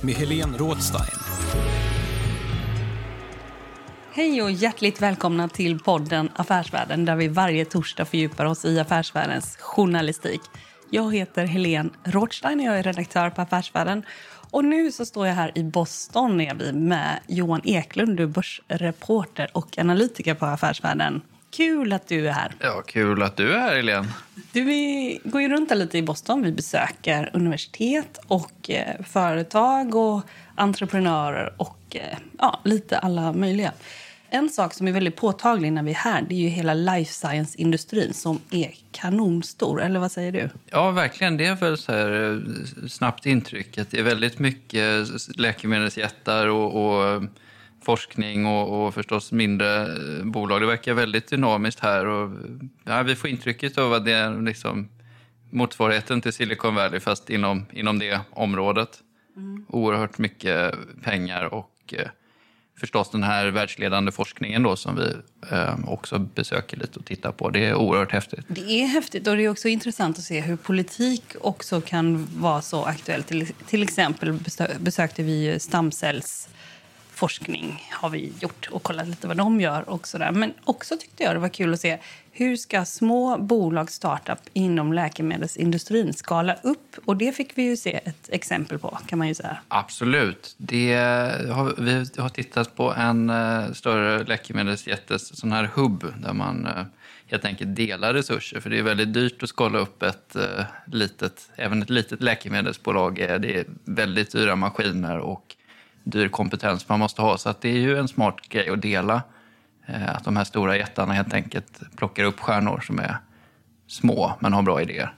med Helene Rådstein. Hej och hjärtligt välkomna till podden Affärsvärlden där vi varje torsdag fördjupar oss i affärsvärldens journalistik. Jag heter Helene Rådstein och jag är redaktör på Affärsvärlden. Och nu så står jag här i Boston är vi med Johan Eklund, du är börsreporter och analytiker på Affärsvärlden. Kul att du är här. Ja, kul att du är här, Helene. Du, vi går ju runt här lite i Boston. Vi besöker universitet och eh, företag och entreprenörer och eh, ja, lite alla möjliga. En sak som är väldigt påtaglig när vi är här det är ju hela life science-industrin som är kanonstor. Eller vad säger du? Ja, verkligen. Det är väl så här eh, snabbt intryck att det är väldigt mycket läkemedelsjättar och, och eh, forskning och, och förstås mindre eh, bolag. Det verkar väldigt dynamiskt här och ja, vi får intrycket av att det är liksom motsvarigheten till Silicon Valley fast inom, inom det området. Oerhört mycket pengar och eh, förstås den här världsledande forskningen då som vi eh, också besöker lite och tittar på. Det är oerhört häftigt. Det är häftigt och det är också intressant att se hur politik också kan vara så aktuellt. Till, till exempel besö- besökte vi ju Forskning har vi gjort och kollat lite vad de gör och sådär. Men också tyckte jag det var kul att se hur ska små bolag startup inom läkemedelsindustrin skala upp? Och det fick vi ju se ett exempel på kan man ju säga. Absolut. Det har, vi har tittat på en eh, större läkemedelsjättes sån här hubb där man eh, helt enkelt delar resurser. För det är väldigt dyrt att skala upp ett eh, litet, även ett litet läkemedelsbolag. Är, det är väldigt dyra maskiner och dyr kompetens man måste ha. Så att det är ju en smart grej att dela. Eh, att de här stora jättarna helt enkelt plockar upp stjärnor som är små men har bra idéer.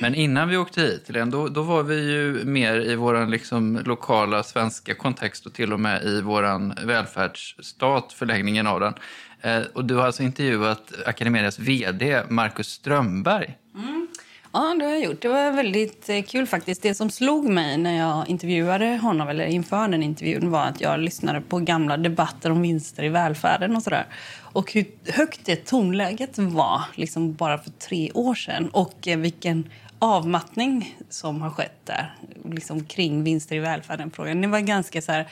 Men innan vi åkte hit, Helene, då, då var vi ju mer i vår liksom, lokala svenska kontext och till och med i vår välfärdsstat, förlängningen av den. Eh, och du har alltså intervjuat Academedias vd Marcus Strömberg. Mm. Ja, det har jag gjort. Det var väldigt eh, kul faktiskt. Det som slog mig när jag intervjuade honom, eller inför den intervjun, var att jag lyssnade på gamla debatter om vinster i välfärden och sådär. Och hur högt det tonläget var liksom bara för tre år sedan. Och eh, vilken avmattning som har skett där liksom kring vinster i välfärden-frågan. Det var ganska så här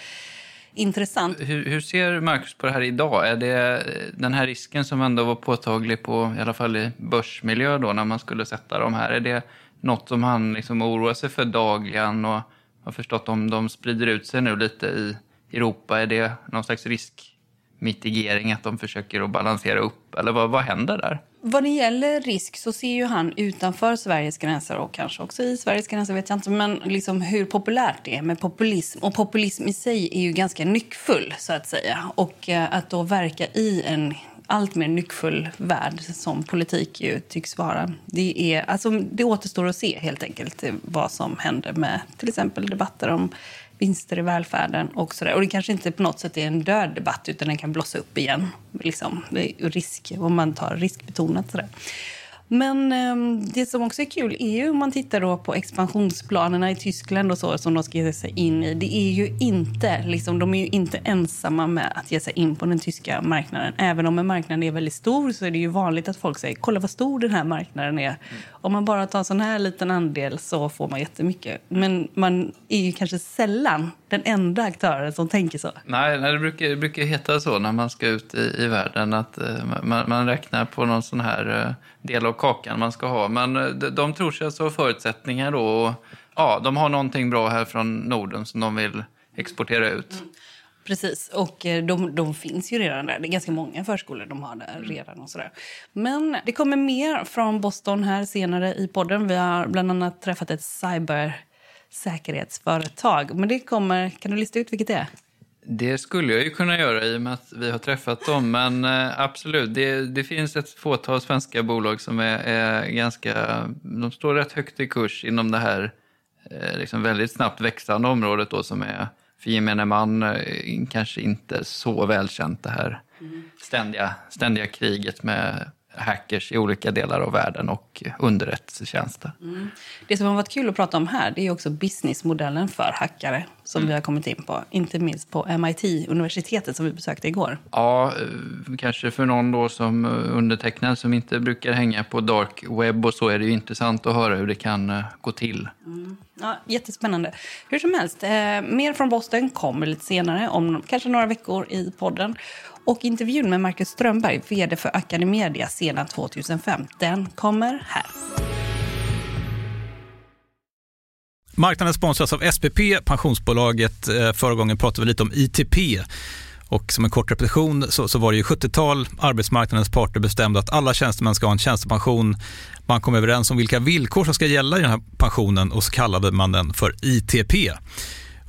intressant. Hur, hur ser Marcus på det här idag? Är det eh, den här risken som ändå var påtaglig på, i alla fall i börsmiljö då, när man skulle sätta de här, är det något som han liksom oroar sig för dagligen och har förstått om de sprider ut sig nu lite i Europa, är det någon slags riskmitigering att de försöker att balansera upp? Eller vad, vad händer där? Vad det gäller risk så ser ju han utanför Sveriges gränser och kanske också i Sveriges gränser vet jag inte, men liksom hur populärt det är med populism. Och populism i sig är ju ganska nyckfull så att säga. Och eh, att då verka i en allt mer nyckfull värld som politik ju tycks vara. Det, är, alltså, det återstår att se helt enkelt vad som händer med till exempel debatter om vinster i välfärden och sådär. Och det kanske inte på något sätt är en död debatt utan den kan blossa upp igen. Liksom. Det är risk, om man tar riskbetonat sådär. Men eh, det som också är kul är ju om man tittar då på expansionsplanerna i Tyskland och så som de ska ge sig in i. Det är ju inte, liksom, de är ju inte ensamma med att ge sig in på den tyska marknaden. Även om en marknad är väldigt stor så är det ju vanligt att folk säger kolla vad stor den här marknaden är. Om man bara tar en sån här liten andel så får man jättemycket. Men man är ju kanske sällan den enda aktören som tänker så. Nej, nej, det brukar, det brukar heta så när man ska ut i, i världen att eh, man, man räknar på någon sån här eh, del av kakan man ska ha. Men eh, de, de tror sig alltså ha förutsättningar då ja, de har någonting bra här från Norden som de vill exportera ut. Mm. Precis, och eh, de, de, finns ju redan där. Det är ganska många förskolor de har där redan. och sådär. Men det kommer mer från Boston här senare i podden. Vi har bland annat träffat ett cybersäkerhetsföretag. Men det kommer, kan du lista ut vilket det är? Det skulle jag ju kunna göra i och med att vi har träffat dem. Men eh, absolut, det, det, finns ett fåtal svenska bolag som är, är, ganska... De står rätt högt i kurs inom det här eh, liksom väldigt snabbt växande området då som är för gemene man eh, kanske inte så välkänt det här ständiga, ständiga kriget med hackers i olika delar av världen och underrättelsetjänster. Mm. Det som har varit kul att prata om här det är också businessmodellen för hackare som mm. vi har kommit in på. Inte minst på MIT-universitetet som vi besökte igår. Ja, eh, kanske för någon då som undertecknad som inte brukar hänga på dark web och så är det ju intressant att höra hur det kan eh, gå till. Mm. Ja, jättespännande. Hur som helst, eh, mer från Boston kommer lite senare, om kanske några veckor i podden. Och intervjun med Marcus Strömberg, vd för Academedia sedan 2005, den kommer här. Marknaden sponsras av SPP, pensionsbolaget. Eh, förra gången pratade vi lite om ITP. Och som en kort repetition så, så var det ju 70-tal, arbetsmarknadens parter bestämde att alla tjänstemän ska ha en tjänstepension. Man kom överens om vilka villkor som ska gälla i den här pensionen och så kallade man den för ITP.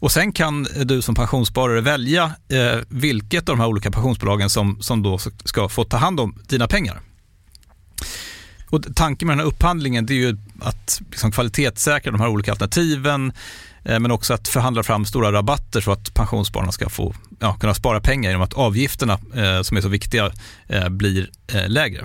Och sen kan du som pensionssparare välja eh, vilket av de här olika pensionsbolagen som, som då ska få ta hand om dina pengar. Och tanken med den här upphandlingen är ju att liksom kvalitetssäkra de här olika alternativen eh, men också att förhandla fram stora rabatter så att pensionsspararna ska få, ja, kunna spara pengar genom att avgifterna eh, som är så viktiga eh, blir eh, lägre.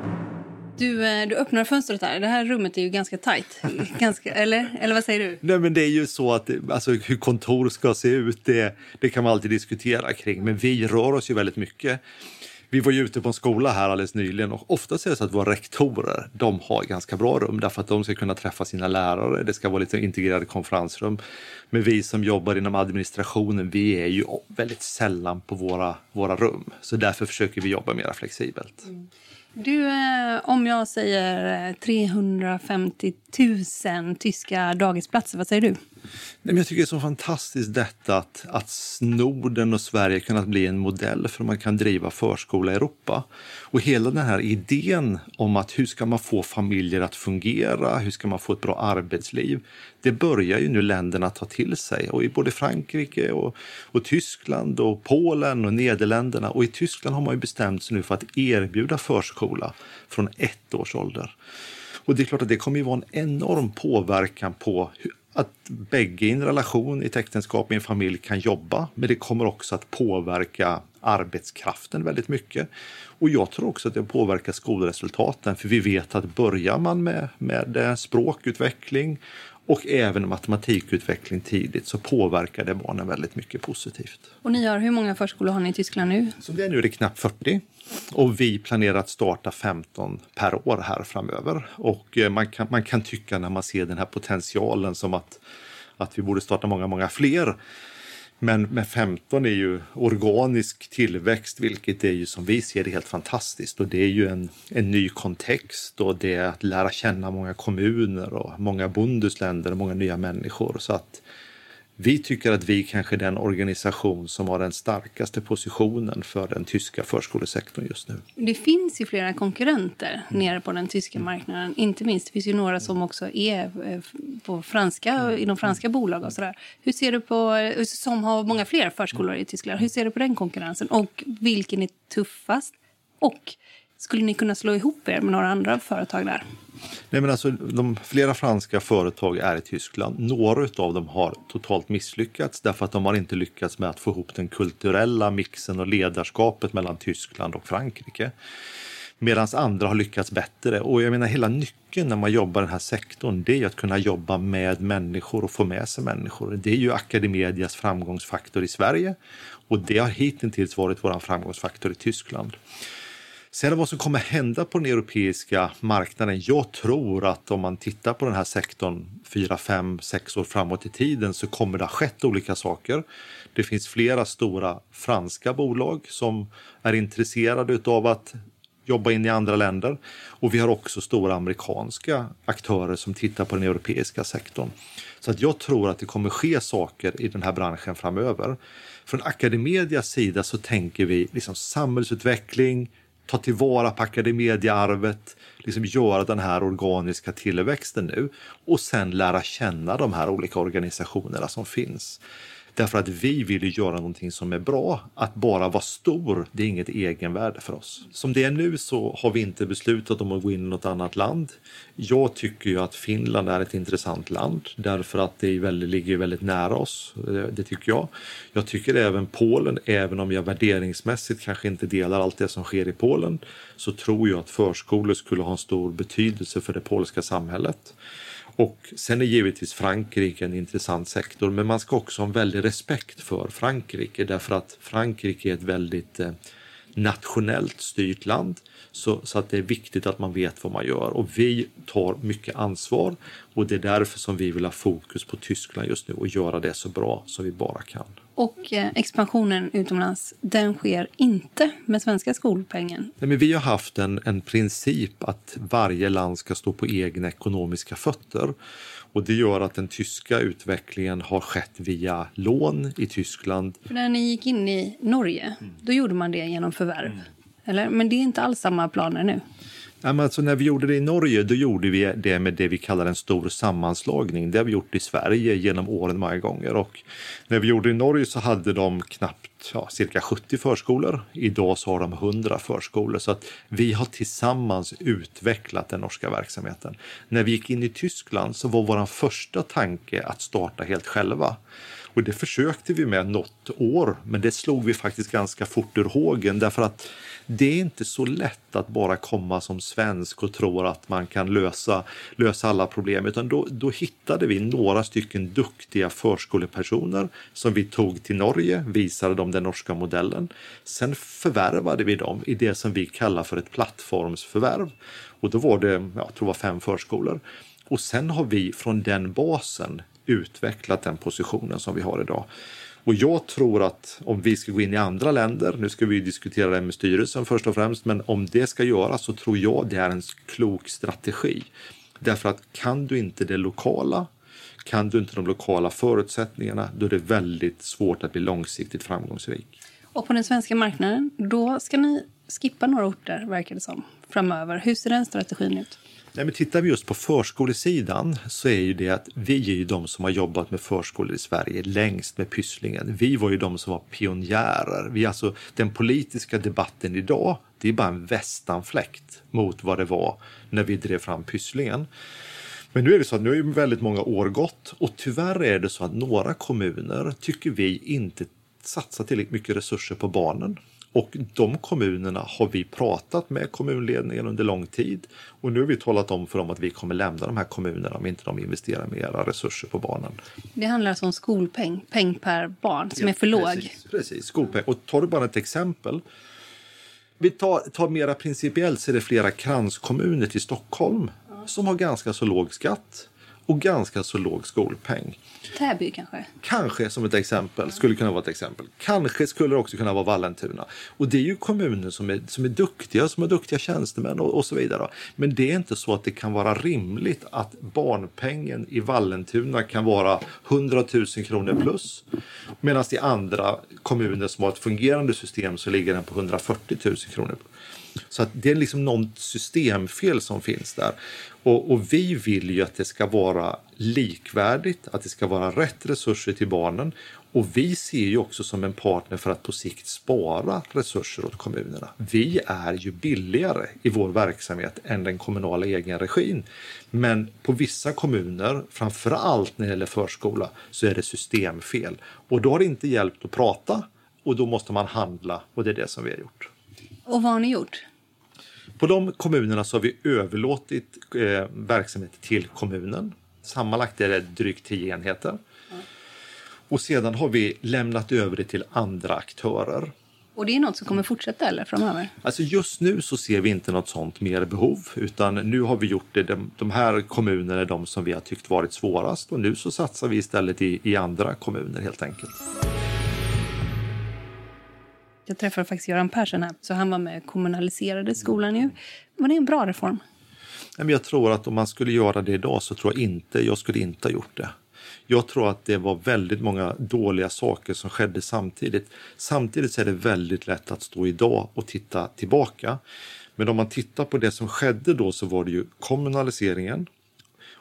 Du, eh, du öppnar fönstret här. Det här rummet är ju ganska tajt. Ganska, eller? eller vad säger du? Nej, men det är ju så att alltså, hur kontor ska se ut, det, det kan man alltid diskutera kring. Men vi rör oss ju väldigt mycket. Vi var ju ute på en skola här alldeles nyligen och oftast är det så att våra rektorer, de har ganska bra rum därför att de ska kunna träffa sina lärare. Det ska vara lite integrerade konferensrum. Men vi som jobbar inom administrationen, vi är ju väldigt sällan på våra, våra rum. Så därför försöker vi jobba mer flexibelt. Mm. Du, eh, om jag säger eh, 350 000 tyska dagisplatser, vad säger du? Jag tycker det är så fantastiskt detta att, att Norden och Sverige kunnat bli en modell för hur man kan driva förskola i Europa. Och hela den här idén om att hur ska man få familjer att fungera, hur ska man få ett bra arbetsliv, det börjar ju nu länderna ta till sig. Och i både Frankrike och, och Tyskland och Polen och Nederländerna. Och i Tyskland har man ju bestämt sig nu för att erbjuda förskola från ett års ålder. Och det är klart att det kommer ju vara en enorm påverkan på hur att bägge i en relation, i ett äktenskap, i en familj kan jobba. Men det kommer också att påverka arbetskraften väldigt mycket. Och jag tror också att det påverkar skolresultaten. För vi vet att börjar man med, med språkutveckling, och även matematikutveckling tidigt så påverkar det barnen väldigt mycket positivt. Och ni har, hur många förskolor har ni i Tyskland nu? Som det är nu är det knappt 40 och vi planerar att starta 15 per år här framöver. Och eh, man kan, man kan tycka när man ser den här potentialen som att, att vi borde starta många, många fler. Men med 15 är ju organisk tillväxt, vilket är ju som vi ser det helt fantastiskt. Och det är ju en, en ny kontext och det är att lära känna många kommuner och många bundesländer och många nya människor. Så att vi tycker att vi kanske är den organisation som har den starkaste positionen för den tyska förskolesektorn just nu. Det finns ju flera konkurrenter mm. nere på den tyska marknaden. Inte minst det finns ju några som också är eh, på franska, mm. inom franska bolag och sådär. Hur ser du på, som har många fler förskolor i Tyskland. Hur ser du på den konkurrensen och vilken är tuffast? Och skulle ni kunna slå ihop er med några andra företag där? Nej, men alltså, de, flera franska företag är i Tyskland. Några av dem har totalt misslyckats därför att de har inte lyckats med att få ihop den kulturella mixen och ledarskapet mellan Tyskland och Frankrike. Medan andra har lyckats bättre. Och jag menar hela nyckeln när man jobbar i den här sektorn det är att kunna jobba med människor och få med sig människor. Det är ju Academedias framgångsfaktor i Sverige och det har hittills varit vår framgångsfaktor i Tyskland. Sen vad som kommer hända på den europeiska marknaden. Jag tror att om man tittar på den här sektorn fyra, fem, sex år framåt i tiden så kommer det ha skett olika saker. Det finns flera stora franska bolag som är intresserade av att jobba in i andra länder. Och vi har också stora amerikanska aktörer som tittar på den europeiska sektorn. Så att jag tror att det kommer ske saker i den här branschen framöver. Från Academedias sida så tänker vi liksom samhällsutveckling, ta tillvara på akademediearvet, liksom göra den här organiska tillväxten nu och sen lära känna de här olika organisationerna som finns. Därför att vi vill göra någonting som är bra. Att bara vara stor, det är inget egenvärde för oss. Som det är nu så har vi inte beslutat om att gå in i något annat land. Jag tycker ju att Finland är ett intressant land därför att det väldigt, ligger väldigt nära oss. Eh, det tycker jag. Jag tycker även Polen, även om jag värderingsmässigt kanske inte delar allt det som sker i Polen, så tror jag att förskolor skulle ha en stor betydelse för det polska samhället. Och sen är givetvis Frankrike en intressant sektor, men man ska också ha en väldig respekt för Frankrike därför att Frankrike är ett väldigt eh, nationellt styrt land så, så, att det är viktigt att man vet vad man gör och vi tar mycket ansvar och det är därför som vi vill ha fokus på Tyskland just nu och göra det så bra som vi bara kan. Och eh, expansionen utomlands, den sker inte med svenska skolpengen? Nej, men vi har haft en, en princip att varje land ska stå på egna ekonomiska fötter. Och det gör att den tyska utvecklingen har skett via lån i Tyskland. För när ni gick in i Norge, mm. då gjorde man det genom förvärv? Mm. Eller? Men det är inte alls samma planer nu? Ja, men alltså när vi gjorde det i Norge, då gjorde vi det med det vi kallar en stor sammanslagning. Det har vi gjort i Sverige genom åren många gånger. Och när vi gjorde det i Norge så hade de knappt ja, cirka 70 förskolor. Idag så har de 100 förskolor. Så att vi har tillsammans utvecklat den norska verksamheten. När vi gick in i Tyskland så var vår första tanke att starta helt själva. Och det försökte vi med något år, men det slog vi faktiskt ganska fort ur hågen därför att det är inte så lätt att bara komma som svensk och tro att man kan lösa, lösa alla problem, utan då, då hittade vi några stycken duktiga förskolepersoner som vi tog till Norge, visade dem den norska modellen. Sen förvärvade vi dem i det som vi kallar för ett plattformsförvärv. Och då var det, jag tror det var fem förskolor. Och sen har vi från den basen utvecklat den positionen som vi har idag. Och jag tror att om vi ska gå in i andra länder, nu ska vi diskutera det med styrelsen först och främst, men om det ska göras så tror jag det är en klok strategi. Därför att kan du inte det lokala, kan du inte de lokala förutsättningarna, då är det väldigt svårt att bli långsiktigt framgångsrik. Och på den svenska marknaden, då ska ni skippa några orter, verkar det som, framöver. Hur ser den strategin ut? Nej, men tittar vi just på förskolesidan så är ju det att vi är ju de som har jobbat med förskolor i Sverige längst med Pysslingen. Vi var ju de som var pionjärer. Vi alltså, den politiska debatten idag, det är bara en västanfläkt mot vad det var när vi drev fram Pysslingen. Men nu är det så att nu har ju väldigt många år gått och tyvärr är det så att några kommuner tycker vi inte satsar tillräckligt mycket resurser på barnen. Och de kommunerna har vi pratat med kommunledningen under lång tid. Och nu har vi talat om för dem att vi kommer lämna de här kommunerna om inte de investerar mera resurser på barnen. Det handlar alltså om skolpeng, peng per barn, som är för låg. Precis, precis, skolpeng. Och tar du bara ett exempel. Vi tar, tar mera principiellt så är det flera kranskommuner till Stockholm som har ganska så låg skatt och ganska så låg skolpeng. Täby kanske? Kanske som ett exempel, skulle kunna vara ett exempel. Kanske skulle det också kunna vara Vallentuna. Och det är ju kommuner som är, som är duktiga, som har duktiga tjänstemän och, och så vidare. Men det är inte så att det kan vara rimligt att barnpengen i Vallentuna kan vara 100 000 kronor plus. Medan i andra kommuner som har ett fungerande system så ligger den på 140 000 kronor. Så att det är liksom något systemfel som finns där. Och, och, vi vill ju att det ska vara likvärdigt, att det ska vara rätt resurser till barnen. Och vi ser ju också som en partner för att på sikt spara resurser åt kommunerna. Vi är ju billigare i vår verksamhet än den kommunala egenregin. Men på vissa kommuner, framför allt när det gäller förskola, så är det systemfel. Och då har det inte hjälpt att prata och då måste man handla och det är det som vi har gjort. Och vad har ni gjort? På de kommunerna så har vi överlåtit eh, verksamhet till kommunen. Sammanlagt är det drygt tio enheter. Mm. Och sedan har vi lämnat över det till andra aktörer. Och det är något som kommer fortsätta eller framöver? Alltså just nu så ser vi inte något sånt mer behov utan nu har vi gjort det. De, de här kommunerna är de som vi har tyckt varit svårast och nu så satsar vi istället i, i andra kommuner helt enkelt. Jag träffade faktiskt Göran Persson här, så han var med och kommunaliserade skolan Ju. Var det en bra reform? Jag tror att om man skulle göra det idag så tror jag inte, jag skulle inte ha gjort det. Jag tror att det var väldigt många dåliga saker som skedde samtidigt. Samtidigt så är det väldigt lätt att stå idag och titta tillbaka. Men om man tittar på det som skedde då så var det ju kommunaliseringen,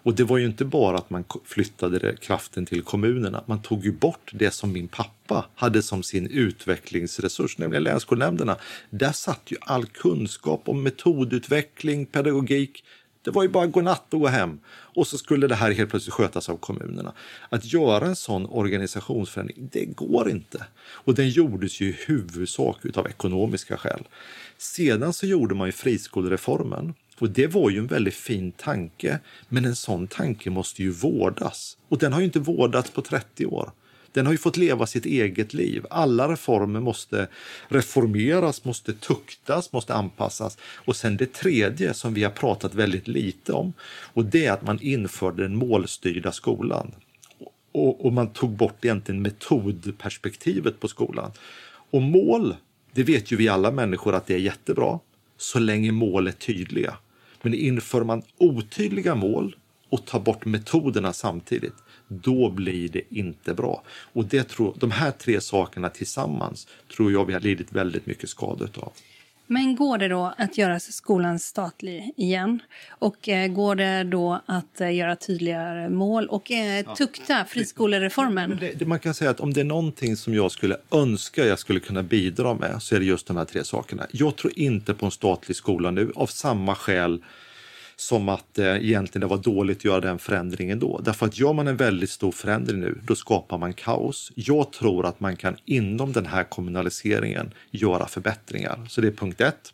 och det var ju inte bara att man flyttade kraften till kommunerna, man tog ju bort det som min pappa hade som sin utvecklingsresurs, nämligen länsskolnämnderna. Där satt ju all kunskap om metodutveckling, pedagogik. Det var ju bara godnatt och gå hem. Och så skulle det här helt plötsligt skötas av kommunerna. Att göra en sån organisationsförändring, det går inte. Och den gjordes ju i huvudsak av ekonomiska skäl. Sedan så gjorde man ju friskolereformen och det var ju en väldigt fin tanke, men en sån tanke måste ju vårdas. Och den har ju inte vårdats på 30 år. Den har ju fått leva sitt eget liv. Alla reformer måste reformeras, måste tuktas, måste anpassas. Och sen det tredje som vi har pratat väldigt lite om och det är att man införde den målstyrda skolan. Och, och man tog bort egentligen metodperspektivet på skolan. Och mål, det vet ju vi alla människor att det är jättebra så länge mål är tydliga. Men inför man otydliga mål och tar bort metoderna samtidigt, då blir det inte bra. Och det tror, de här tre sakerna tillsammans tror jag vi har lidit väldigt mycket skada av. Men går det då att göra skolan statlig igen? Och eh, går det då att eh, göra tydligare mål och eh, tukta friskolereformen? Det, det, man kan säga att om det är någonting som jag skulle önska jag skulle kunna bidra med så är det just de här tre sakerna. Jag tror inte på en statlig skola nu av samma skäl som att eh, egentligen det var dåligt att göra den förändringen då. Därför att gör man en väldigt stor förändring nu, då skapar man kaos. Jag tror att man kan inom den här kommunaliseringen göra förbättringar. Så det är punkt ett.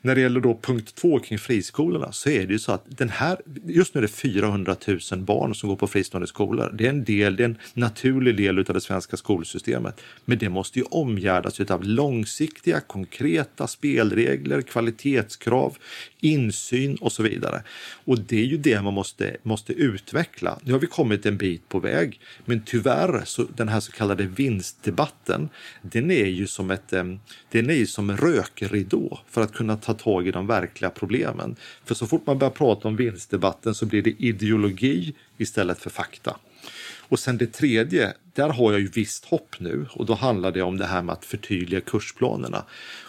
När det gäller då punkt två kring friskolorna så är det ju så att den här, just nu är det 400 000 barn som går på fristående skolor. Det är en del, det är en naturlig del av det svenska skolsystemet. Men det måste ju omgärdas av långsiktiga, konkreta spelregler, kvalitetskrav, insyn och så vidare vidare. Och det är ju det man måste, måste utveckla. Nu har vi kommit en bit på väg, men tyvärr så den här så kallade vinstdebatten, den är ju som ett, eh, den är ju som en rökridå för att kunna ta tag i de verkliga problemen. För så fort man börjar prata om vinstdebatten så blir det ideologi istället för fakta. Och sen det tredje, där har jag ju visst hopp nu och då handlar det om det här med att förtydliga kursplanerna.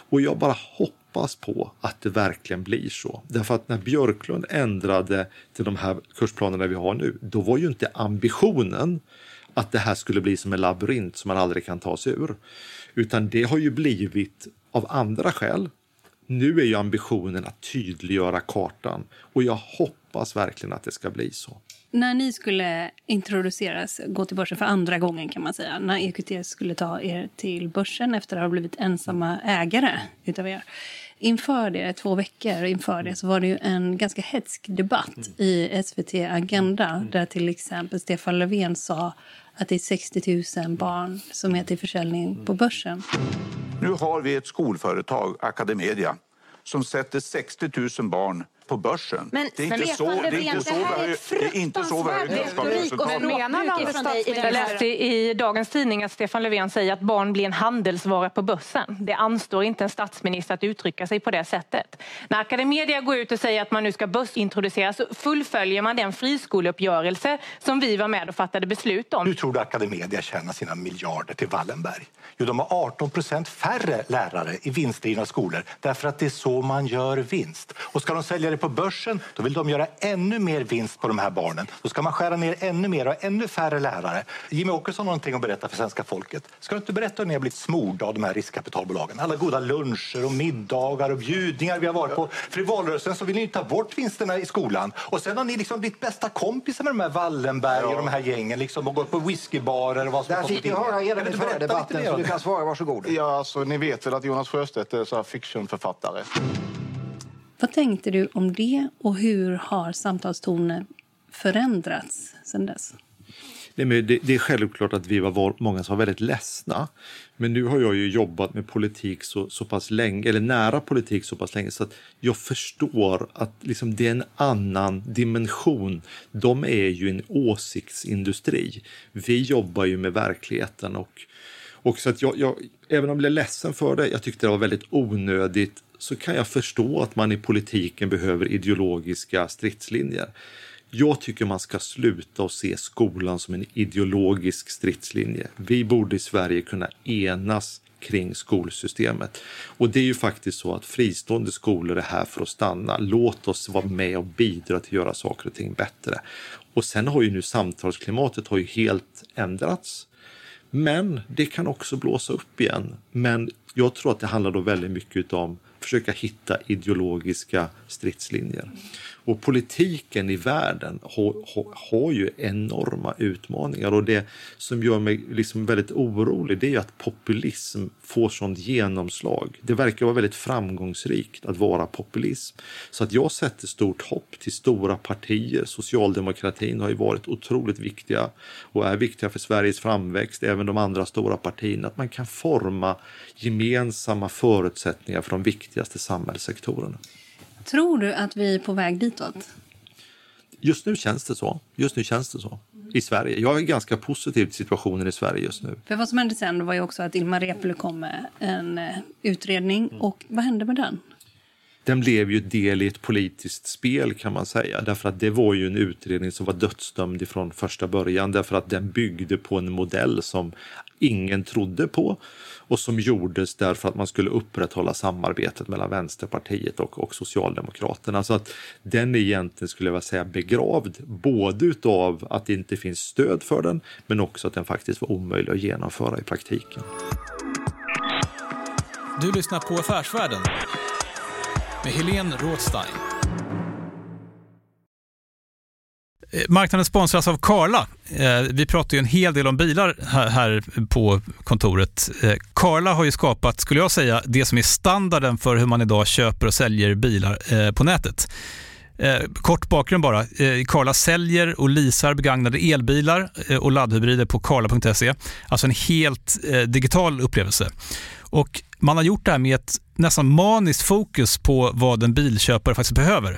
Och jag bara hoppas på att det verkligen blir så. Därför att när Björklund ändrade till de här kursplanerna vi har nu, då var ju inte ambitionen att det här skulle bli som en labyrint som man aldrig kan ta sig ur. Utan det har ju blivit av andra skäl. Nu är ju ambitionen att tydliggöra kartan och jag hoppas verkligen att det ska bli så. När ni skulle introduceras, gå till börsen för andra gången kan man säga, när EQT skulle ta er till börsen efter att ha blivit ensamma ägare utav er. Inför det, två veckor inför det, så var det ju en ganska hetsk debatt i SVT Agenda där till exempel Stefan Löfven sa att det är 60 000 barn som är till försäljning på börsen. Nu har vi ett skolföretag, Academedia, som sätter 60 000 barn på börsen. Men det är inte så, det är inte så, det är inte så vi har resultat. Jag läste i dagens tidning att Stefan Löfven säger att barn blir en handelsvara på börsen. Det anstår inte en statsminister att uttrycka sig på det sättet. När Academedia går ut och säger att man nu ska börsintroduceras så fullföljer man den friskoleuppgörelse som vi var med och fattade beslut om. Hur tror du Academedia tjänar sina miljarder till Wallenberg? Jo, de har 18 procent färre lärare i vinstdrivna skolor därför att det är så man gör vinst. Och ska de sälja det på börsen, då vill de göra ännu mer vinst på de här barnen. Då ska man skära ner ännu mer och ännu färre lärare. Jimmy Åkesson har någonting att berätta för svenska folket. Ska du inte berätta hur ni har blivit smorda av de här riskkapitalbolagen? Alla goda luncher och middagar och bjudningar vi har varit på. För i valrörelsen så vill ni ta bort vinsterna i skolan. Och sen har ni liksom blivit bästa kompisar med de här Wallenberg och de här gängen liksom, och gått på whiskybarer och vad som Där fick ni höra hela den förra debatten så du kan svara, varsågod. Ja, alltså, ni vet väl att Jonas Sjöstedt är så här fictionförfattare. Vad tänkte du om det och hur har samtalstonen förändrats sen dess? Det, det, det är självklart att vi var många som var väldigt ledsna. Men nu har jag ju jobbat med politik så, så pass länge, eller nära politik så pass länge, så att jag förstår att liksom det är en annan dimension. De är ju en åsiktsindustri. Vi jobbar ju med verkligheten och, och så att jag, jag, även om jag blev ledsen för det, jag tyckte det var väldigt onödigt, så kan jag förstå att man i politiken behöver ideologiska stridslinjer. Jag tycker man ska sluta och se skolan som en ideologisk stridslinje. Vi borde i Sverige kunna enas kring skolsystemet. Och det är ju faktiskt så att fristående skolor är här för att stanna. Låt oss vara med och bidra till att göra saker och ting bättre. Och sen har ju nu samtalsklimatet har ju helt ändrats. Men det kan också blåsa upp igen. Men jag tror att det handlar då väldigt mycket om försöka hitta ideologiska stridslinjer. Och politiken i världen har, har, har, ju enorma utmaningar och det som gör mig liksom väldigt orolig det är att populism får sånt genomslag. Det verkar vara väldigt framgångsrikt att vara populism. Så att jag sätter stort hopp till stora partier. Socialdemokratin har ju varit otroligt viktiga och är viktiga för Sveriges framväxt, även de andra stora partierna. Att man kan forma gemensamma förutsättningar för de viktiga viktigaste samhällssektorerna. Tror du att vi är på väg ditåt? Just nu känns det så. Just nu känns det så. I Sverige. Jag är ganska positiv till situationen i Sverige just nu. För vad som hände sen var ju också att Ilmar Reepalu kom med en eh, utredning. Och vad hände med den? Den blev ju del i ett politiskt spel kan man säga. Därför att det var ju en utredning som var dödsdömd från första början. Därför att den byggde på en modell som ingen trodde på och som gjordes därför att man skulle upprätthålla samarbetet mellan Vänsterpartiet och, och Socialdemokraterna. Så att den är egentligen, skulle jag säga, begravd, både utav att det inte finns stöd för den, men också att den faktiskt var omöjlig att genomföra i praktiken. Du lyssnar på Affärsvärlden med Helene Rådstein. Eh, marknaden sponsras av Karla. Eh, vi pratar ju en hel del om bilar här på kontoret. Eh, Karla har ju skapat, skulle jag säga, det som är standarden för hur man idag köper och säljer bilar på nätet. Eh, kort bakgrund bara. Eh, karla säljer och leasar begagnade elbilar eh, och laddhybrider på karla.se. Alltså en helt digital upplevelse. Och man har gjort det här med ett nästan maniskt fokus på vad en bilköpare faktiskt behöver.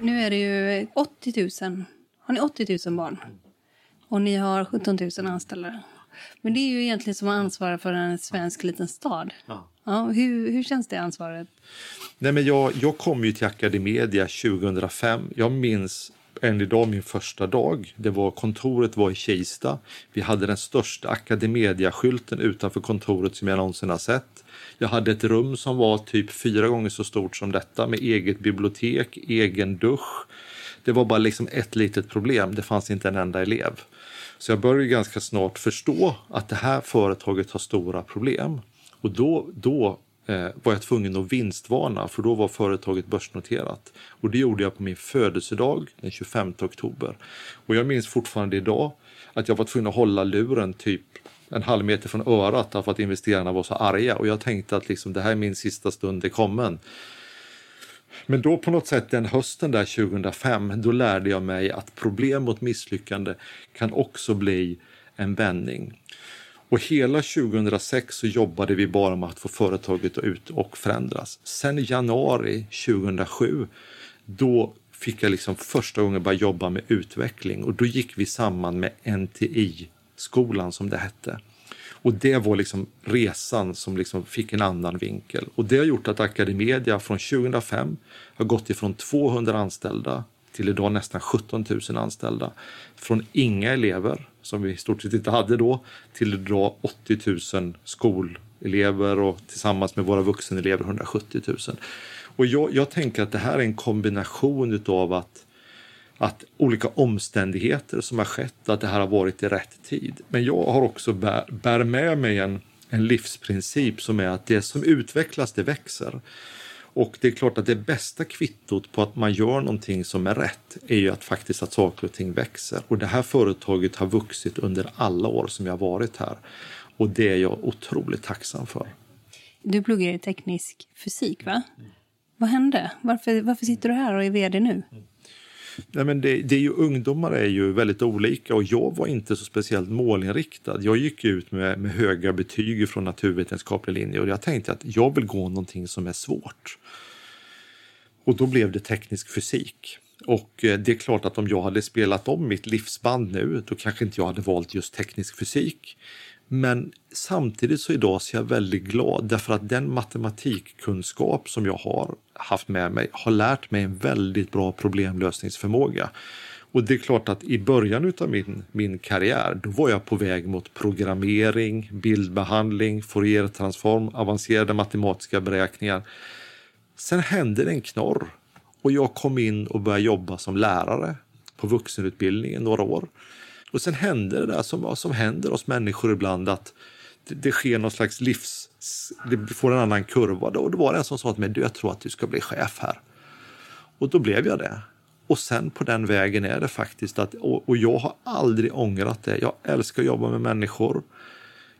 Nu är det ju 80 000. Har ni 80 000 barn? Och ni har 17 000 anställda. Men det är ju egentligen som att ansvara för en svensk liten stad. Ja. Ja, hur, hur känns det ansvaret? Nej, men jag, jag kom ju till Academedia 2005. Jag minns än idag min första dag. Det var, kontoret var i Kista. Vi hade den största Academedia-skylten utanför kontoret som jag någonsin har sett. Jag hade ett rum som var typ fyra gånger så stort som detta med eget bibliotek, egen dusch. Det var bara liksom ett litet problem. Det fanns inte en enda elev. Så jag började ganska snart förstå att det här företaget har stora problem. Och då, då Eh, var jag tvungen att vinstvarna för då var företaget börsnoterat. Och det gjorde jag på min födelsedag den 25 oktober. Och jag minns fortfarande idag att jag var tvungen att hålla luren typ en halv meter från örat för att investerarna var så arga och jag tänkte att liksom, det här är min sista stund i kommen. Men då på något sätt den hösten där 2005, då lärde jag mig att problem och misslyckande kan också bli en vändning. Och hela 2006 så jobbade vi bara med att få företaget ut och förändras. Sen i januari 2007, då fick jag liksom första gången börja jobba med utveckling och då gick vi samman med NTI-skolan som det hette. Och det var liksom resan som liksom fick en annan vinkel. Och det har gjort att Academedia från 2005 har gått ifrån 200 anställda till idag nästan 17 000 anställda. Från inga elever, som vi i stort sett inte hade då, till idag 80 000 skolelever och tillsammans med våra vuxenelever 170 000. Och jag, jag tänker att det här är en kombination av att att olika omständigheter som har skett, att det här har varit i rätt tid. Men jag har också bär, bär med mig en, en livsprincip som är att det som utvecklas, det växer. Och det är klart att det bästa kvittot på att man gör någonting som är rätt är ju att faktiskt att saker och ting växer. Och det här företaget har vuxit under alla år som jag har varit här. Och det är jag otroligt tacksam för. Du pluggar i teknisk fysik, va? Vad hände? Varför, varför sitter du här och är vd nu? Nej, men det, det är ju, ungdomar är ju väldigt olika och jag var inte så speciellt målinriktad. Jag gick ut med, med höga betyg från naturvetenskaplig linje och jag tänkte att jag vill gå någonting som är svårt. Och då blev det teknisk fysik. Och eh, det är klart att om jag hade spelat om mitt livsband nu, då kanske inte jag hade valt just teknisk fysik. Men samtidigt så idag så är jag väldigt glad därför att den matematikkunskap som jag har haft med mig har lärt mig en väldigt bra problemlösningsförmåga. Och det är klart att i början av min, min karriär, då var jag på väg mot programmering, bildbehandling, Fouriertransform, avancerade matematiska beräkningar. Sen hände det en knorr och jag kom in och började jobba som lärare på vuxenutbildningen några år. Och sen händer det där som, som händer oss människor ibland att det, det sker någon slags livs... Det får en annan kurva. Och då var det en som sa till mig, du jag tror att du ska bli chef här. Och då blev jag det. Och sen på den vägen är det faktiskt att, och, och jag har aldrig ångrat det. Jag älskar att jobba med människor.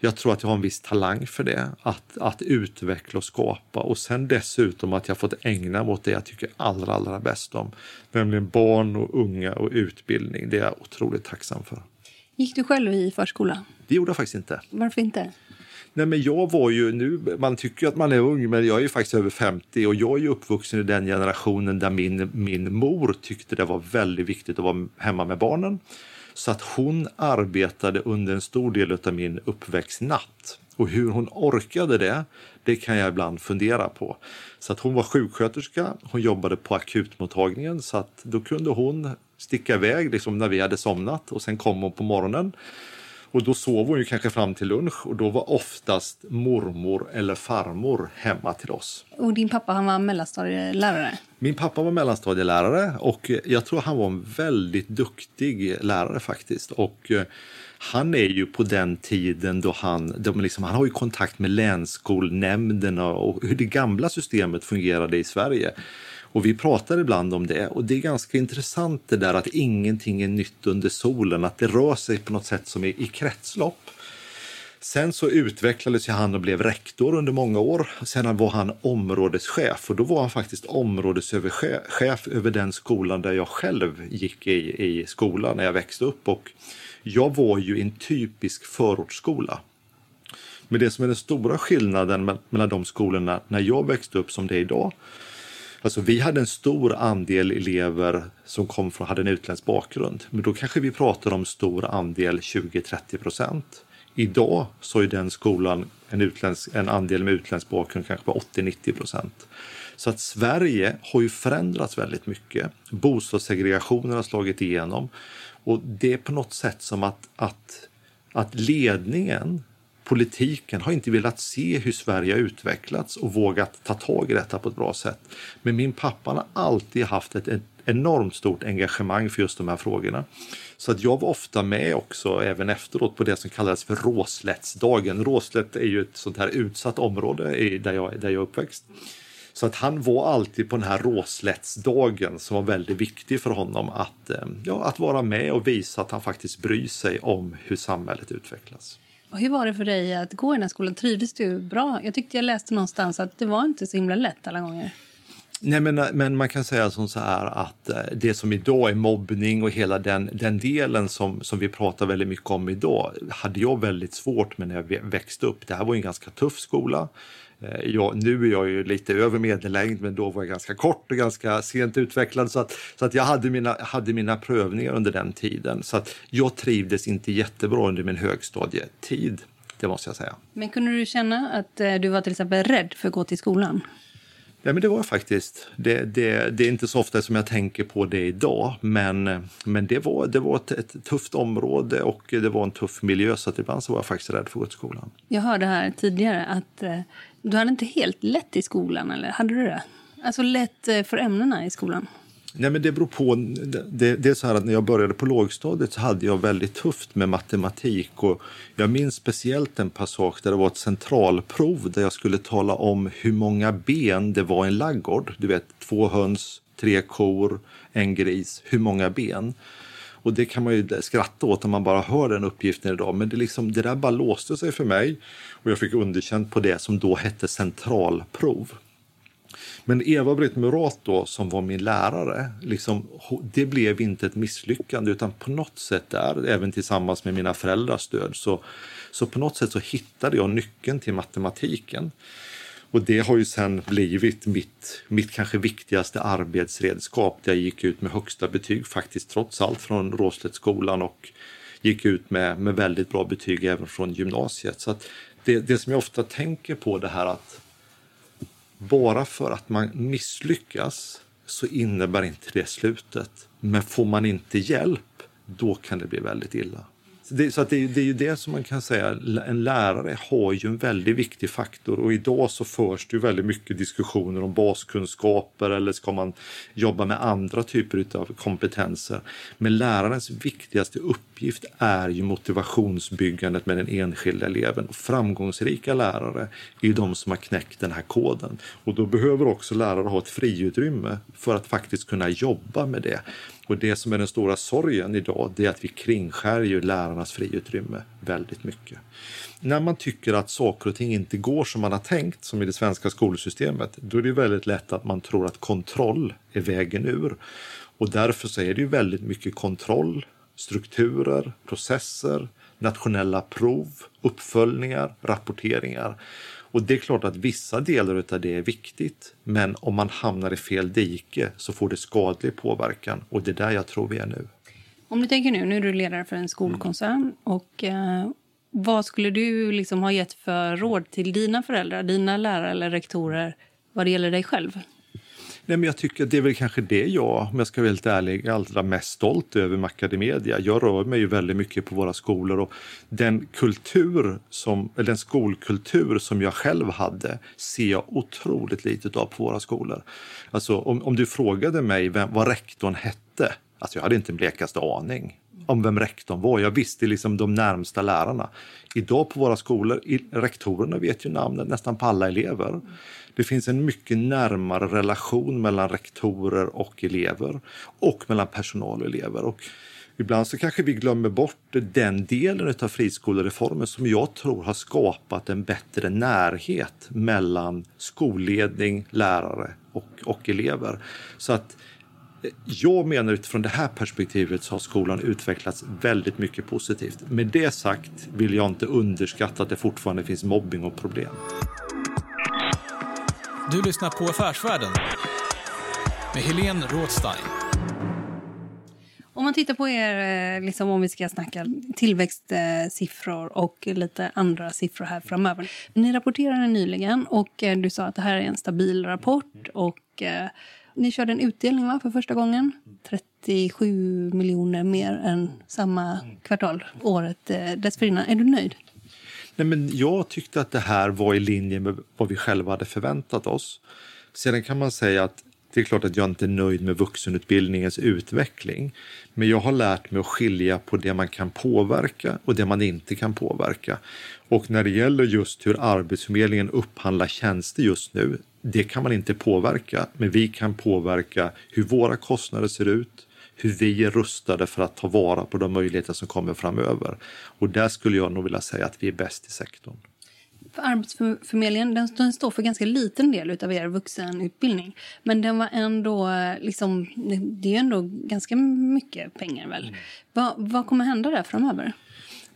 Jag tror att jag har en viss talang för det, att, att utveckla och skapa och sen dessutom att jag fått ägna mig åt det jag tycker allra, allra bäst om, nämligen barn och unga och utbildning. Det är jag otroligt tacksam för. Gick du själv i förskola? Det gjorde jag faktiskt inte. Varför inte? Nej, men jag var ju nu, man tycker att man är ung, men jag är faktiskt över 50 och jag är uppvuxen i den generationen där min, min mor tyckte det var väldigt viktigt att vara hemma med barnen. Så att hon arbetade under en stor del av min uppväxtnatt. Och hur hon orkade det, det kan jag ibland fundera på. Så att hon var sjuksköterska, hon jobbade på akutmottagningen så att då kunde hon sticka iväg liksom när vi hade somnat och sen kom hon på morgonen och då sov hon ju kanske fram till lunch och då var oftast mormor eller farmor hemma till oss. Och din pappa han var mellanstadielärare? Min pappa var mellanstadielärare och jag tror han var en väldigt duktig lärare faktiskt. Och eh, han är ju på den tiden då han, då liksom, han har ju kontakt med länsskolnämnderna och hur det gamla systemet fungerade i Sverige. Och vi pratar ibland om det och det är ganska intressant det där att ingenting är nytt under solen, att det rör sig på något sätt som är i kretslopp. Sen så utvecklades han och blev rektor under många år. Sen var han områdeschef och då var han faktiskt områdeschef över den skolan där jag själv gick i, i skolan när jag växte upp. Och jag var ju en typisk förortsskola. Men det som är den stora skillnaden mellan de skolorna när jag växte upp som det är idag. Alltså vi hade en stor andel elever som kom från, hade en utländsk bakgrund. Men då kanske vi pratar om stor andel 20-30 procent. Idag så är den skolan en, utländsk, en andel med utländsk bakgrund kanske på 80-90 procent. Så att Sverige har ju förändrats väldigt mycket. Bostadssegregationen har slagit igenom och det är på något sätt som att, att, att ledningen politiken har inte velat se hur Sverige har utvecklats och vågat ta tag i detta på ett bra sätt. Men min pappa har alltid haft ett, enormt stort engagemang för just de här frågorna. Så att jag var ofta med också, även efteråt, på det som kallades för Råslättsdagen. Råslätt är ju ett sånt här utsatt område där jag, där jag är uppväxt. Så att han var alltid på den här Råslättsdagen som var väldigt viktig för honom att, eh, ja, att vara med och visa att han faktiskt bryr sig om hur samhället utvecklas. Och hur var det för dig att gå i den här skolan? Trivdes du bra? Jag tyckte jag läste någonstans att det var inte så himla lätt alla gånger. Nej, men, men man kan säga som så här att eh, det som idag är mobbning och hela den, den delen som, som vi pratar väldigt mycket om idag hade jag väldigt svårt med när jag växte upp. Det här var en ganska tuff skola. Eh, jag, nu är jag ju lite över medellängd, men då var jag ganska kort och ganska sent utvecklad. Så att, så att jag hade mina, hade mina prövningar under den tiden. Så att jag trivdes inte jättebra under min högstadietid, det måste jag säga. Men kunde du känna att eh, du var till exempel rädd för att gå till skolan? Ja, men det var jag faktiskt. Det, det, det, är inte så ofta som jag tänker på det idag, men, men det var, det var ett, ett, tufft område och det var en tuff miljö så att ibland så var jag faktiskt rädd för att gå till skolan. Jag hörde här tidigare att eh, du hade inte helt lätt i skolan, eller hade du det? Alltså lätt eh, för ämnena i skolan? Nej, men det beror på. Det, det, är så här att när jag började på lågstadiet så hade jag väldigt tufft med matematik. Och jag minns speciellt en passage där det var ett centralprov där jag skulle tala om hur många ben det var i en laggård. Du vet, två höns, tre kor, en gris. Hur många ben? Och det kan man ju skratta åt om man bara hör den uppgiften idag. Men det, liksom, det där bara låste sig för mig och jag fick underkänt på det som då hette centralprov. Men Eva-Britt Murat då, som var min lärare, liksom, det blev inte ett misslyckande utan på något sätt där, även tillsammans med mina föräldrars stöd, så, så på något sätt så hittade jag nyckeln till matematiken. Och det har ju sen blivit mitt, mitt kanske viktigaste arbetsredskap. Där jag gick ut med högsta betyg faktiskt trots allt från Råslättsskolan och gick ut med, med väldigt bra betyg även från gymnasiet. Så det, det som jag ofta tänker på det här att bara för att man misslyckas så innebär inte det slutet. Men får man inte hjälp, då kan det bli väldigt illa. Det, så att det, det, är ju det som man kan säga, en lärare har ju en väldigt viktig faktor och idag så förs det ju väldigt mycket diskussioner om baskunskaper eller ska man jobba med andra typer av kompetenser. Men lärarens viktigaste uppgift är ju motivationsbyggandet med den enskilda eleven. Och framgångsrika lärare är ju de som har knäckt den här koden. Och då behöver också lärare ha ett friutrymme för att faktiskt kunna jobba med det. Och det som är den stora sorgen idag, det är att vi kringskär ju lärarnas friutrymme väldigt mycket. När man tycker att saker och ting inte går som man har tänkt, som i det svenska skolsystemet, då är det väldigt lätt att man tror att kontroll är vägen ur. Och därför så är det ju väldigt mycket kontroll, strukturer, processer, nationella prov, uppföljningar, rapporteringar. Och det är klart att vissa delar av det är viktigt, men om man hamnar i fel dike så får det skadlig påverkan och det är där jag tror vi är nu. Om du tänker nu, nu är du ledare för en skolkoncern mm. och eh, vad skulle du liksom ha gett för råd till dina föräldrar, dina lärare eller rektorer vad det gäller dig själv? Nej, men jag tycker det är väl kanske det jag, om jag ska vara helt ärlig, är allra mest stolt över med Academedia. Jag rör mig ju väldigt mycket på våra skolor och den kultur som, eller den skolkultur som jag själv hade ser jag otroligt lite av på våra skolor. Alltså om, om du frågade mig vem, vad rektorn hette, alltså jag hade inte en blekaste aning om vem rektorn var. Jag visste liksom de närmsta lärarna. Idag på våra skolor, rektorerna vet ju namnet nästan på alla elever. Det finns en mycket närmare relation mellan rektorer och elever och mellan personal och elever. Och Ibland så kanske vi glömmer bort den delen av friskolereformen som jag tror har skapat en bättre närhet mellan skolledning, lärare och, och elever. Så att jag menar utifrån det här perspektivet så har skolan utvecklats väldigt mycket positivt. Med det sagt vill jag inte underskatta att det fortfarande finns mobbing och problem. Du lyssnar på Affärsvärlden med Helene Rådstein. Om man tittar på er, eh, liksom om vi ska snacka tillväxtsiffror och lite andra siffror här framöver. Ni rapporterade nyligen och eh, du sa att det här är en stabil rapport och eh, ni körde en utdelning va, för första gången. 37 miljoner mer än samma kvartal året eh, dessförinnan. Är du nöjd? Nej, men jag tyckte att det här var i linje med vad vi själva hade förväntat oss. Sedan kan man säga att det är klart att jag inte är nöjd med vuxenutbildningens utveckling. Men jag har lärt mig att skilja på det man kan påverka och det man inte kan påverka. Och när det gäller just hur Arbetsförmedlingen upphandlar tjänster just nu, det kan man inte påverka. Men vi kan påverka hur våra kostnader ser ut, hur vi är rustade för att ta vara på de möjligheter som kommer framöver. Och där skulle jag nog vilja säga att vi är bäst i sektorn. För Arbetsförmedlingen den, den står för ganska liten del av er vuxenutbildning. Men den var ändå, liksom, det är ändå ganska mycket pengar väl? Mm. Va, vad kommer hända där framöver?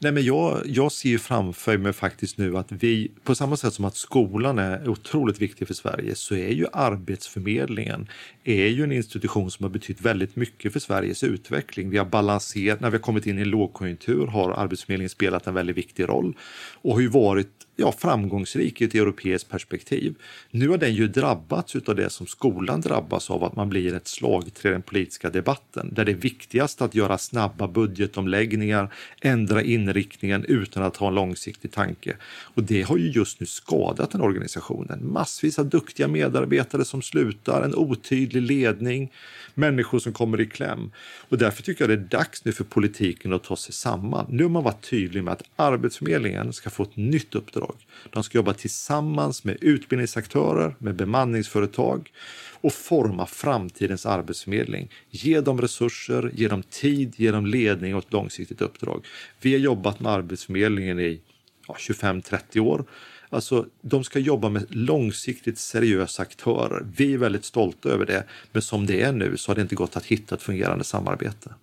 Nej, men jag, jag ser framför mig faktiskt nu att vi, på samma sätt som att skolan är otroligt viktig för Sverige, så är ju Arbetsförmedlingen är ju en institution som har betytt väldigt mycket för Sveriges utveckling. Vi har balanserat, när vi har kommit in i en lågkonjunktur har Arbetsförmedlingen spelat en väldigt viktig roll och har ju varit ja, framgångsrik i ett europeiskt perspektiv. Nu har den ju drabbats av det som skolan drabbas av, att man blir ett slagträ i den politiska debatten, där det är viktigast att göra snabba budgetomläggningar, ändra inriktningen utan att ha en långsiktig tanke. Och det har ju just nu skadat den organisationen. Massvis av duktiga medarbetare som slutar, en otydlig ledning, människor som kommer i kläm. Och därför tycker jag det är dags nu för politiken att ta sig samman. Nu har man varit tydlig med att Arbetsförmedlingen ska få ett nytt uppdrag. De ska jobba tillsammans med utbildningsaktörer, med bemanningsföretag och forma framtidens arbetsförmedling. Ge dem resurser, ge dem tid, ge dem ledning och ett långsiktigt uppdrag. Vi har jobbat med Arbetsförmedlingen i ja, 25-30 år Alltså, de ska jobba med långsiktigt seriösa aktörer. Vi är väldigt stolta över det, men som det är nu så har det inte gått att hitta ett fungerande samarbete.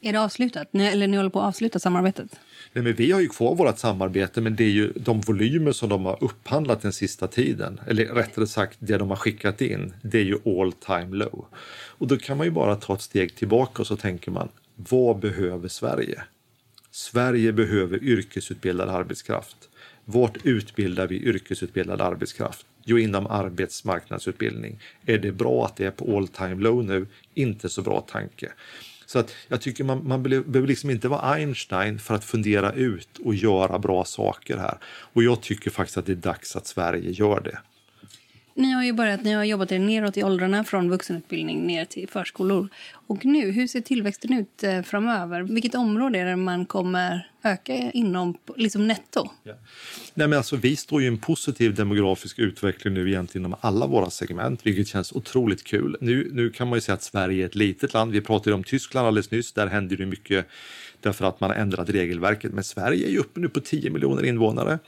Är det avslutat? Ni, eller ni håller på att avsluta samarbetet? Nej, men vi har ju kvar vårt samarbete, men det är ju de volymer som de har upphandlat den sista tiden, eller rättare sagt det de har skickat in, det är ju all time low. Och då kan man ju bara ta ett steg tillbaka och så tänker man, vad behöver Sverige? Sverige behöver yrkesutbildad arbetskraft. Vart utbildar vi yrkesutbildad arbetskraft? Jo, inom arbetsmarknadsutbildning. Är det bra att det är på all time low nu? Inte så bra tanke. Så att jag tycker man, man behöver liksom inte vara Einstein för att fundera ut och göra bra saker här. Och jag tycker faktiskt att det är dags att Sverige gör det. Ni har ju börjat, ni har jobbat er neråt i åldrarna från vuxenutbildning ner till förskolor. Och nu, hur ser tillväxten ut eh, framöver? Vilket område är det man kommer öka inom liksom netto? Ja. Nej, men alltså, vi står ju i en positiv demografisk utveckling nu egentligen inom alla våra segment, vilket känns otroligt kul. Nu, nu kan man ju säga att Sverige är ett litet land. Vi pratade om Tyskland alldeles nyss. Där händer det mycket därför att man har ändrat regelverket. Men Sverige är ju uppe nu på 10 miljoner invånare.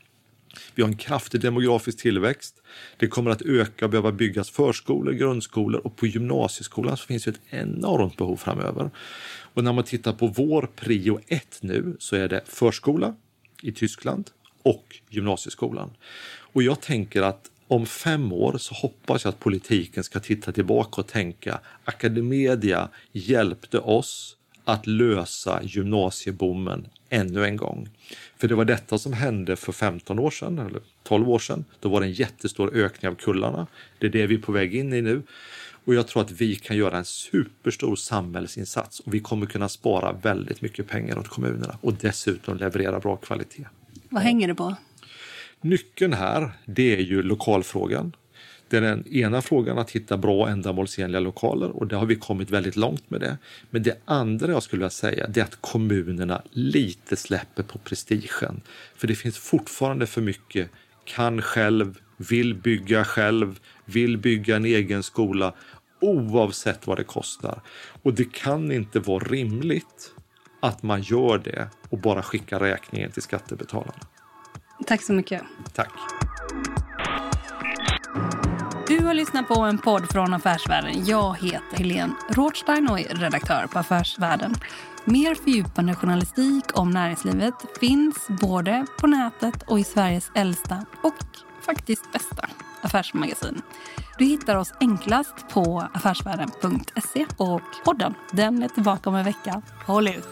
Vi har en kraftig demografisk tillväxt. Det kommer att öka och behöva byggas förskolor, grundskolor och på gymnasieskolan så finns det ett enormt behov framöver. Och när man tittar på vår prio 1 nu så är det förskola i Tyskland och gymnasieskolan. Och jag tänker att om fem år så hoppas jag att politiken ska titta tillbaka och tänka Academedia hjälpte oss att lösa gymnasiebommen ännu en gång. För det var detta som hände för 15 år sedan, eller 12 år sedan. Då var det en jättestor ökning av kullarna. Det är det vi är på väg in i nu. Och jag tror att vi kan göra en superstor samhällsinsats och vi kommer kunna spara väldigt mycket pengar åt kommunerna och dessutom leverera bra kvalitet. Vad hänger det på? Nyckeln här, det är ju lokalfrågan. Det är den ena frågan att hitta bra ändamålsenliga lokaler och det har vi kommit väldigt långt med det. Men det andra jag skulle vilja säga det är att kommunerna lite släpper på prestigen. För det finns fortfarande för mycket kan själv, vill bygga själv, vill bygga en egen skola oavsett vad det kostar. Och det kan inte vara rimligt att man gör det och bara skickar räkningen till skattebetalarna. Tack så mycket. Tack. Du har lyssnat på en podd från Affärsvärlden. Jag heter Helene Rothstein och är redaktör på Affärsvärlden. Mer fördjupande journalistik om näringslivet finns både på nätet och i Sveriges äldsta och faktiskt bästa affärsmagasin. Du hittar oss enklast på affärsvärlden.se och podden den är tillbaka om en vecka. Håll ut!